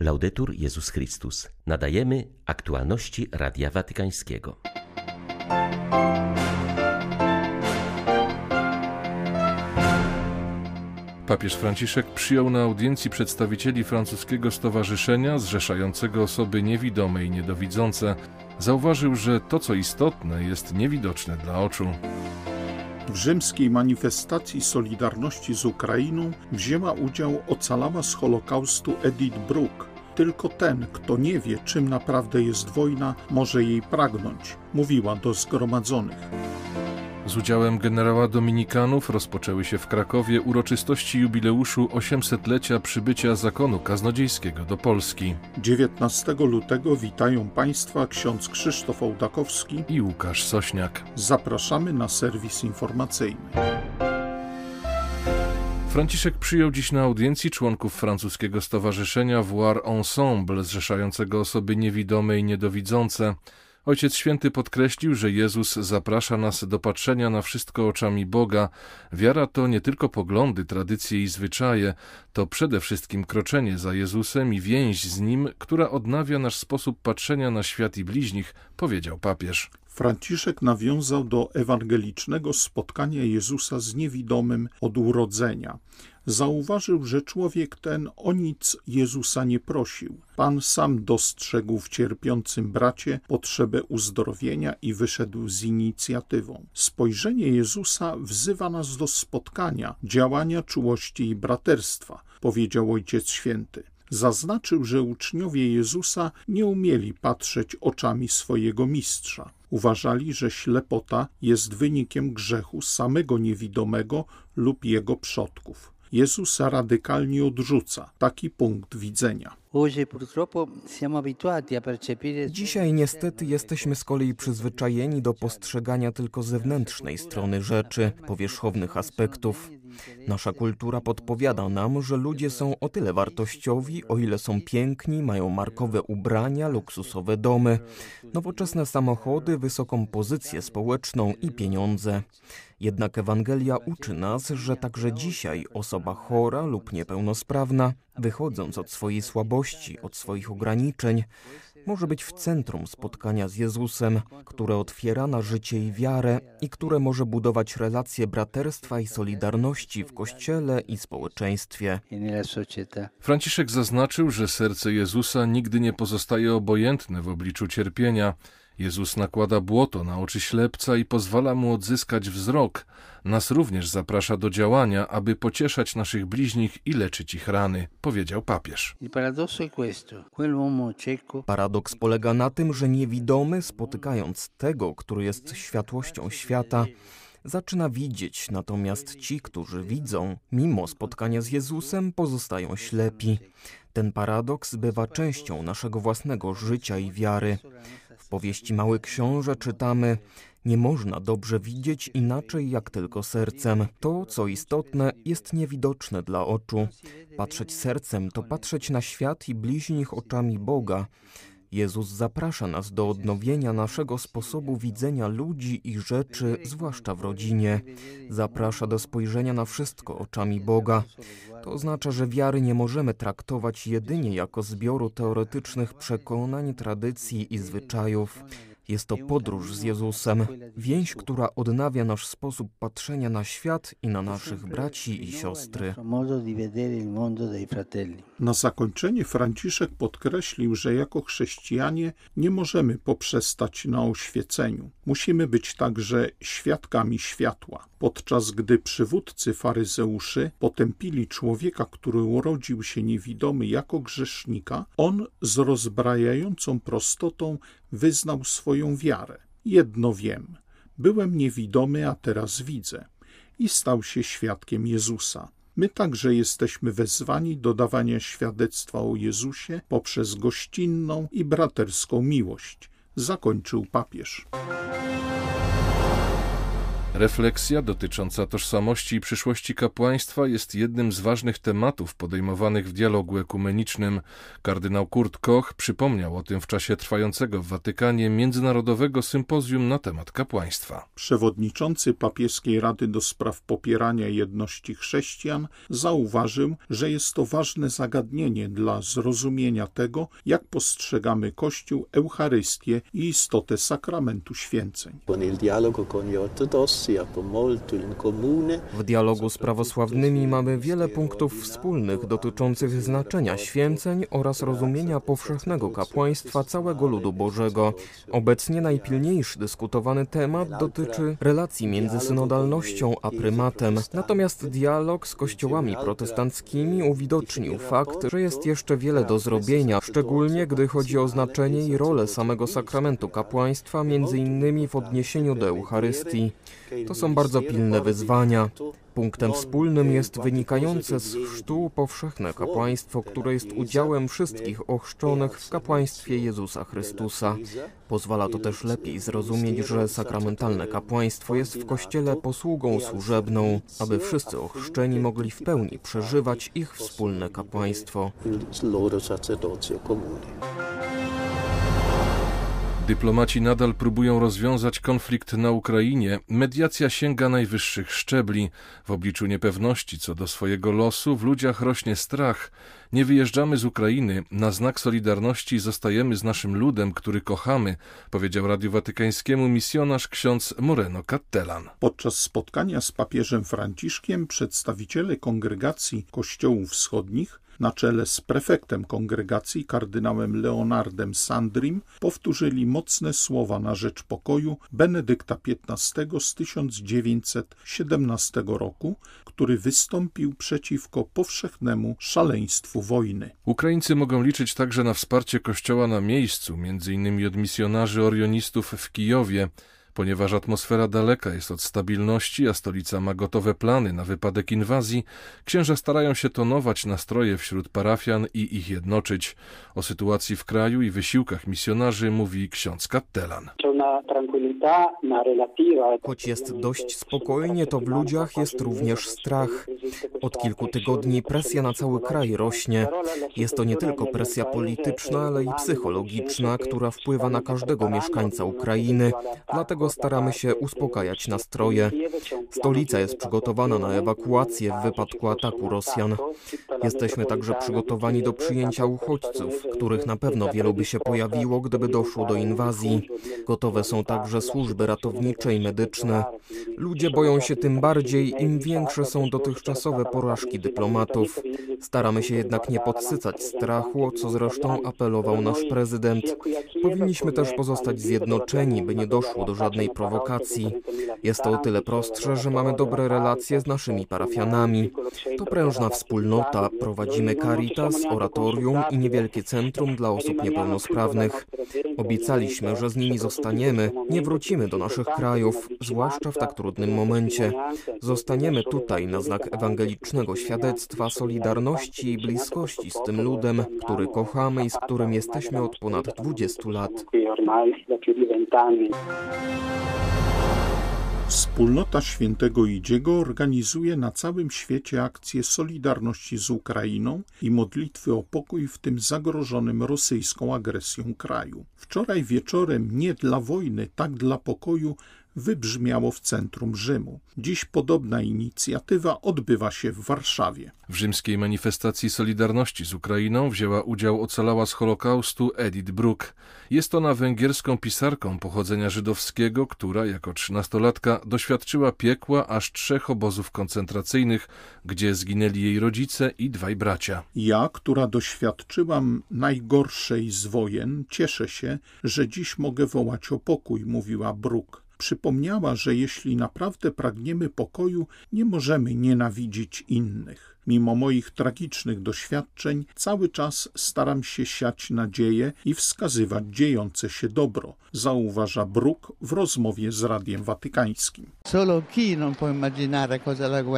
Laudetur Jezus Chrystus. Nadajemy aktualności Radia Watykańskiego. Papież Franciszek przyjął na audiencji przedstawicieli francuskiego stowarzyszenia zrzeszającego osoby niewidome i niedowidzące. Zauważył, że to co istotne jest niewidoczne dla oczu. W rzymskiej manifestacji Solidarności z Ukrainą wzięła udział ocalała z Holokaustu Edith Brooke. Tylko ten, kto nie wie, czym naprawdę jest wojna, może jej pragnąć, mówiła do zgromadzonych. Z udziałem generała Dominikanów rozpoczęły się w Krakowie uroczystości jubileuszu 800-lecia przybycia zakonu kaznodziejskiego do Polski. 19 lutego witają Państwa ksiądz Krzysztof Ołdakowski i Łukasz Sośniak. Zapraszamy na serwis informacyjny. Franciszek przyjął dziś na audiencji członków francuskiego stowarzyszenia Voir Ensemble, zrzeszającego osoby niewidome i niedowidzące. Ojciec Święty podkreślił, że Jezus zaprasza nas do patrzenia na wszystko oczami Boga. Wiara to nie tylko poglądy, tradycje i zwyczaje, to przede wszystkim kroczenie za Jezusem i więź z Nim, która odnawia nasz sposób patrzenia na świat i bliźnich, powiedział papież. Franciszek nawiązał do ewangelicznego spotkania Jezusa z niewidomym od urodzenia. Zauważył, że człowiek ten o nic Jezusa nie prosił. Pan sam dostrzegł w cierpiącym bracie potrzebę uzdrowienia i wyszedł z inicjatywą. Spojrzenie Jezusa wzywa nas do spotkania, działania czułości i braterstwa, powiedział Ojciec Święty. Zaznaczył, że uczniowie Jezusa nie umieli patrzeć oczami swojego mistrza. Uważali, że ślepota jest wynikiem grzechu samego niewidomego lub jego przodków. Jezus radykalnie odrzuca taki punkt widzenia. Dzisiaj niestety jesteśmy z kolei przyzwyczajeni do postrzegania tylko zewnętrznej strony rzeczy, powierzchownych aspektów. Nasza kultura podpowiada nam, że ludzie są o tyle wartościowi, o ile są piękni, mają markowe ubrania, luksusowe domy, nowoczesne samochody, wysoką pozycję społeczną i pieniądze. Jednak Ewangelia uczy nas, że także dzisiaj osoba chora lub niepełnosprawna, wychodząc od swojej słabości, od swoich ograniczeń, może być w centrum spotkania z Jezusem, które otwiera na życie i wiarę i które może budować relacje braterstwa i solidarności w Kościele i społeczeństwie. Franciszek zaznaczył, że serce Jezusa nigdy nie pozostaje obojętne w obliczu cierpienia. Jezus nakłada błoto na oczy ślepca i pozwala mu odzyskać wzrok. Nas również zaprasza do działania, aby pocieszać naszych bliźnich i leczyć ich rany, powiedział papież. Paradoks polega na tym, że niewidomy, spotykając tego, który jest światłością świata, zaczyna widzieć, natomiast ci, którzy widzą, mimo spotkania z Jezusem, pozostają ślepi. Ten paradoks bywa częścią naszego własnego życia i wiary. W powieści Mały Książę czytamy: Nie można dobrze widzieć inaczej jak tylko sercem. To, co istotne, jest niewidoczne dla oczu. Patrzeć sercem to patrzeć na świat i bliźnich oczami Boga. Jezus zaprasza nas do odnowienia naszego sposobu widzenia ludzi i rzeczy, zwłaszcza w rodzinie. Zaprasza do spojrzenia na wszystko oczami Boga. To oznacza, że wiary nie możemy traktować jedynie jako zbioru teoretycznych przekonań, tradycji i zwyczajów. Jest to podróż z Jezusem, więź, która odnawia nasz sposób patrzenia na świat i na naszych braci i siostry. Na zakończenie Franciszek podkreślił, że jako chrześcijanie nie możemy poprzestać na oświeceniu. Musimy być także świadkami światła. Podczas gdy przywódcy faryzeuszy potępili człowieka, który urodził się niewidomy jako grzesznika, on z rozbrajającą prostotą wyznał swoją wiarę. Jedno wiem, byłem niewidomy, a teraz widzę. I stał się świadkiem Jezusa. My także jesteśmy wezwani do dawania świadectwa o Jezusie poprzez gościnną i braterską miłość, zakończył papież. Refleksja dotycząca tożsamości i przyszłości kapłaństwa jest jednym z ważnych tematów podejmowanych w dialogu ekumenicznym. Kardynał Kurt Koch przypomniał o tym w czasie trwającego w Watykanie międzynarodowego sympozjum na temat kapłaństwa. Przewodniczący papieskiej Rady do spraw popierania jedności chrześcijan zauważył, że jest to ważne zagadnienie dla zrozumienia tego, jak postrzegamy Kościół, Eucharystię i istotę sakramentu święceń. W dialogu z prawosławnymi mamy wiele punktów wspólnych dotyczących znaczenia święceń oraz rozumienia powszechnego kapłaństwa całego ludu Bożego. Obecnie najpilniejszy dyskutowany temat dotyczy relacji między synodalnością a prymatem. Natomiast dialog z kościołami protestanckimi uwidocznił fakt, że jest jeszcze wiele do zrobienia, szczególnie gdy chodzi o znaczenie i rolę samego sakramentu kapłaństwa, między innymi w odniesieniu do Eucharystii. To są bardzo pilne wyzwania. Punktem wspólnym jest wynikające z chrztu powszechne kapłaństwo, które jest udziałem wszystkich ochrzczonych w kapłaństwie Jezusa Chrystusa. Pozwala to też lepiej zrozumieć, że sakramentalne kapłaństwo jest w Kościele posługą służebną, aby wszyscy ochrzczeni mogli w pełni przeżywać ich wspólne kapłaństwo. Dyplomaci nadal próbują rozwiązać konflikt na Ukrainie. Mediacja sięga najwyższych szczebli. W obliczu niepewności co do swojego losu w ludziach rośnie strach. Nie wyjeżdżamy z Ukrainy. Na znak solidarności zostajemy z naszym ludem, który kochamy, powiedział Radiu Watykańskiemu misjonarz ksiądz Moreno Cattelan. Podczas spotkania z papieżem Franciszkiem przedstawiciele kongregacji kościołów wschodnich na czele z prefektem kongregacji kardynałem Leonardem Sandrim powtórzyli mocne słowa na rzecz pokoju Benedykta XV z 1917 roku, który wystąpił przeciwko powszechnemu szaleństwu wojny. Ukraińcy mogą liczyć także na wsparcie Kościoła na miejscu, innymi od misjonarzy orionistów w Kijowie, Ponieważ atmosfera daleka jest od stabilności, a stolica ma gotowe plany na wypadek inwazji, księża starają się tonować nastroje wśród parafian i ich jednoczyć. O sytuacji w kraju i wysiłkach misjonarzy mówi ksiądz Kattelan. Choć jest dość spokojnie, to w ludziach jest również strach. Od kilku tygodni presja na cały kraj rośnie. Jest to nie tylko presja polityczna, ale i psychologiczna, która wpływa na każdego mieszkańca Ukrainy. Dlatego staramy się uspokajać nastroje. Stolica jest przygotowana na ewakuację w wypadku ataku Rosjan. Jesteśmy także przygotowani do przyjęcia uchodźców, których na pewno wielu by się pojawiło, gdyby doszło do inwazji. Gotowe są także służby ratownicze i medyczne. Ludzie boją się tym bardziej, im większe są dotychczasowe porażki dyplomatów. Staramy się jednak nie podsycać strachu, o co zresztą apelował nasz prezydent. Powinniśmy też pozostać zjednoczeni, by nie doszło do żadnej prowokacji. Jest to o tyle prostsze, że mamy dobre relacje z naszymi parafianami. To prężna wspólnota. Prowadzimy Caritas, oratorium i niewielkie centrum dla osób niepełnosprawnych. Obiecaliśmy, że z nimi zostaniemy, nie wrócimy do naszych krajów, zwłaszcza w tak trudnym momencie. Zostaniemy tutaj na znak ewangelicznego świadectwa solidarności i bliskości z tym ludem, który kochamy i z którym jesteśmy od ponad 20 lat. Wspólnota Świętego Idziego organizuje na całym świecie akcje solidarności z Ukrainą i modlitwy o pokój w tym zagrożonym rosyjską agresją kraju. Wczoraj wieczorem nie dla wojny, tak dla pokoju wybrzmiało w centrum Rzymu. Dziś podobna inicjatywa odbywa się w Warszawie. W rzymskiej manifestacji Solidarności z Ukrainą wzięła udział ocalała z Holokaustu Edith Bruck. Jest ona węgierską pisarką pochodzenia żydowskiego, która jako trzynastolatka doświadczyła piekła aż trzech obozów koncentracyjnych, gdzie zginęli jej rodzice i dwaj bracia. Ja, która doświadczyłam najgorszej z wojen, cieszę się, że dziś mogę wołać o pokój, mówiła Bruck. Przypomniała, że jeśli naprawdę pragniemy pokoju, nie możemy nienawidzić innych. Mimo moich tragicznych doświadczeń, cały czas staram się siać nadzieję i wskazywać dziejące się dobro, zauważa Bruk w rozmowie z Radiem Watykańskim.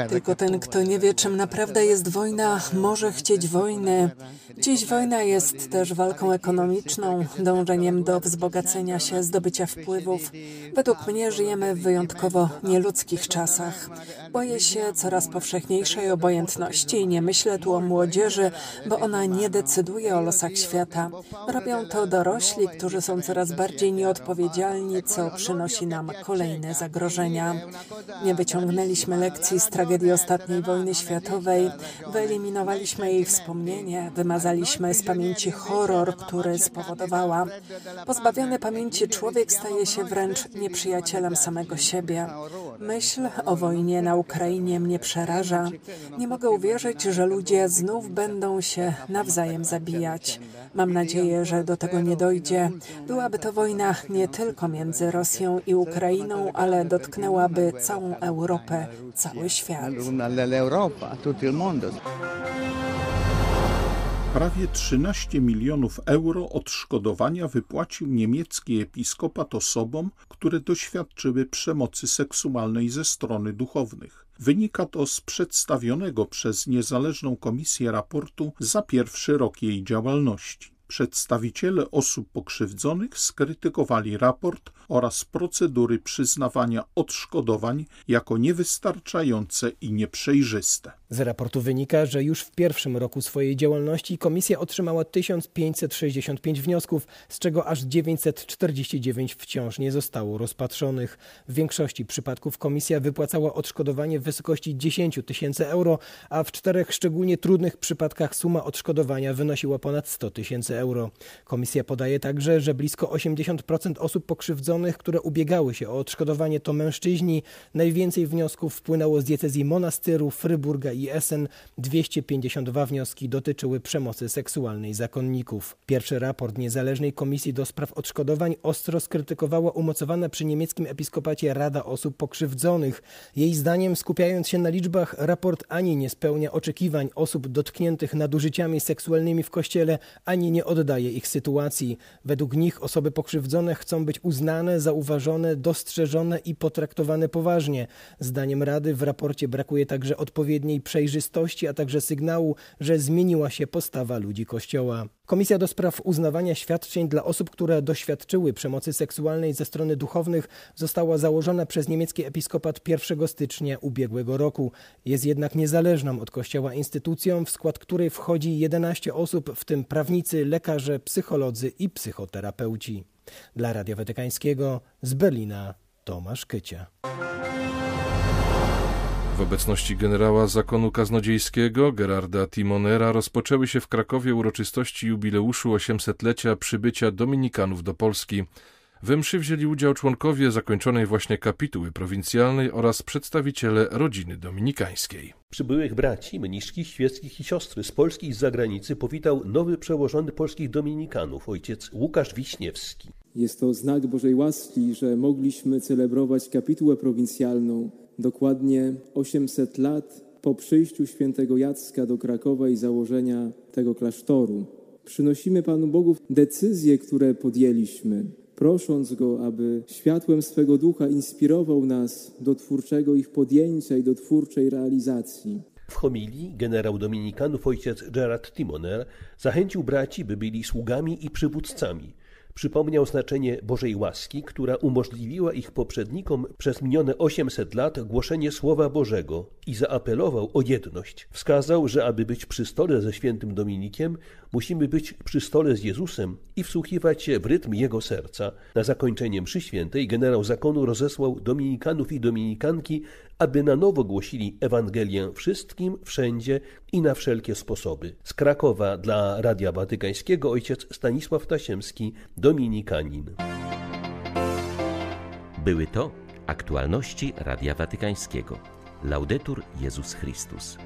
Tylko ten, kto nie wie, czym naprawdę jest wojna, może chcieć wojny. Dziś wojna jest też walką ekonomiczną, dążeniem do wzbogacenia się, zdobycia wpływów. Według mnie żyjemy w wyjątkowo nieludzkich czasach. Boję się coraz powszechniejszej obojętności i nie myślę tu o młodzieży, bo ona nie decyduje o losach świata. Robią to dorośli, którzy są coraz bardziej nieodpowiedzialni, co przynosi nam kolejne zagrożenia. Nie wyciągnęliśmy lekcji z tragedii ostatniej wojny światowej, wyeliminowaliśmy jej wspomnienie, wymazaliśmy z pamięci horror, który spowodowała. Pozbawiony pamięci człowiek staje się wręcz nieprzyjacielem samego siebie. Myśl o wojnie na Ukrainie mnie przeraża. Nie mogę uwierzyć, że ludzie znów będą się nawzajem zabijać. Mam nadzieję, że do tego nie dojdzie. Byłaby to wojna nie tylko między Rosją i Ukrainą, ale dotknęłaby całą Europę, cały świat. Prawie 13 milionów euro odszkodowania wypłacił niemiecki episkopat osobom, które doświadczyły przemocy seksualnej ze strony duchownych. Wynika to z przedstawionego przez niezależną komisję raportu za pierwszy rok jej działalności. Przedstawiciele osób pokrzywdzonych skrytykowali raport oraz procedury przyznawania odszkodowań jako niewystarczające i nieprzejrzyste. Z raportu wynika, że już w pierwszym roku swojej działalności komisja otrzymała 1565 wniosków, z czego aż 949 wciąż nie zostało rozpatrzonych. W większości przypadków komisja wypłacała odszkodowanie w wysokości 10 tysięcy euro, a w czterech szczególnie trudnych przypadkach suma odszkodowania wynosiła ponad 100 tysięcy euro. Komisja podaje także, że blisko 80% osób pokrzywdzonych, które ubiegały się o odszkodowanie to mężczyźni. Najwięcej wniosków wpłynęło z diecezji Monastyru, Fryburga i Essen. 252 wnioski dotyczyły przemocy seksualnej zakonników. Pierwszy raport Niezależnej Komisji do Spraw Odszkodowań ostro skrytykowała umocowana przy niemieckim episkopacie Rada Osób Pokrzywdzonych. Jej zdaniem, skupiając się na liczbach, raport ani nie spełnia oczekiwań osób dotkniętych nadużyciami seksualnymi w Kościele, ani nie oddaje ich sytuacji. Według nich osoby pokrzywdzone chcą być uznane, zauważone, dostrzeżone i potraktowane poważnie. Zdaniem Rady w raporcie brakuje także odpowiedniej przejrzystości, a także sygnału, że zmieniła się postawa ludzi Kościoła. Komisja do spraw uznawania świadczeń dla osób, które doświadczyły przemocy seksualnej ze strony duchownych została założona przez niemiecki episkopat 1 stycznia ubiegłego roku. Jest jednak niezależną od Kościoła instytucją, w skład której wchodzi 11 osób, w tym prawnicy, lekarze, psycholodzy i psychoterapeuci. Dla Radia Watykańskiego z Berlina Tomasz Kycia. W obecności generała zakonu kaznodziejskiego Gerarda Timonera rozpoczęły się w Krakowie uroczystości jubileuszu 800-lecia przybycia Dominikanów do Polski. We mszy wzięli udział członkowie zakończonej właśnie kapituły prowincjalnej oraz przedstawiciele rodziny dominikańskiej. Przybyłych braci, mniszki, świeckich i siostry z Polski i z zagranicy powitał nowy przełożony polskich dominikanów, ojciec Łukasz Wiśniewski. Jest to znak Bożej łaski, że mogliśmy celebrować kapitułę prowincjalną dokładnie 800 lat po przyjściu świętego Jacka do Krakowa i założenia tego klasztoru. Przynosimy Panu Bogu decyzje, które podjęliśmy, prosząc Go, aby światłem swego ducha inspirował nas do twórczego ich podjęcia i do twórczej realizacji. W homilii generał dominikanów ojciec Gerard Timoner zachęcił braci, by byli sługami i przywódcami. Przypomniał znaczenie Bożej łaski, która umożliwiła ich poprzednikom przez minione 800 lat głoszenie Słowa Bożego i zaapelował o jedność. Wskazał, że aby być przy stole ze świętym Dominikiem, musimy być przy stole z Jezusem i wsłuchiwać się w rytm Jego serca. Na zakończenie mszy świętej generał zakonu rozesłał dominikanów i dominikanki, aby na nowo głosili Ewangelię wszystkim, wszędzie i na wszelkie sposoby. Z Krakowa dla Radia Watykańskiego ojciec Stanisław Tasiemski, dominikanin. Były to aktualności Radia Watykańskiego. Laudetur Jezus Chrystus.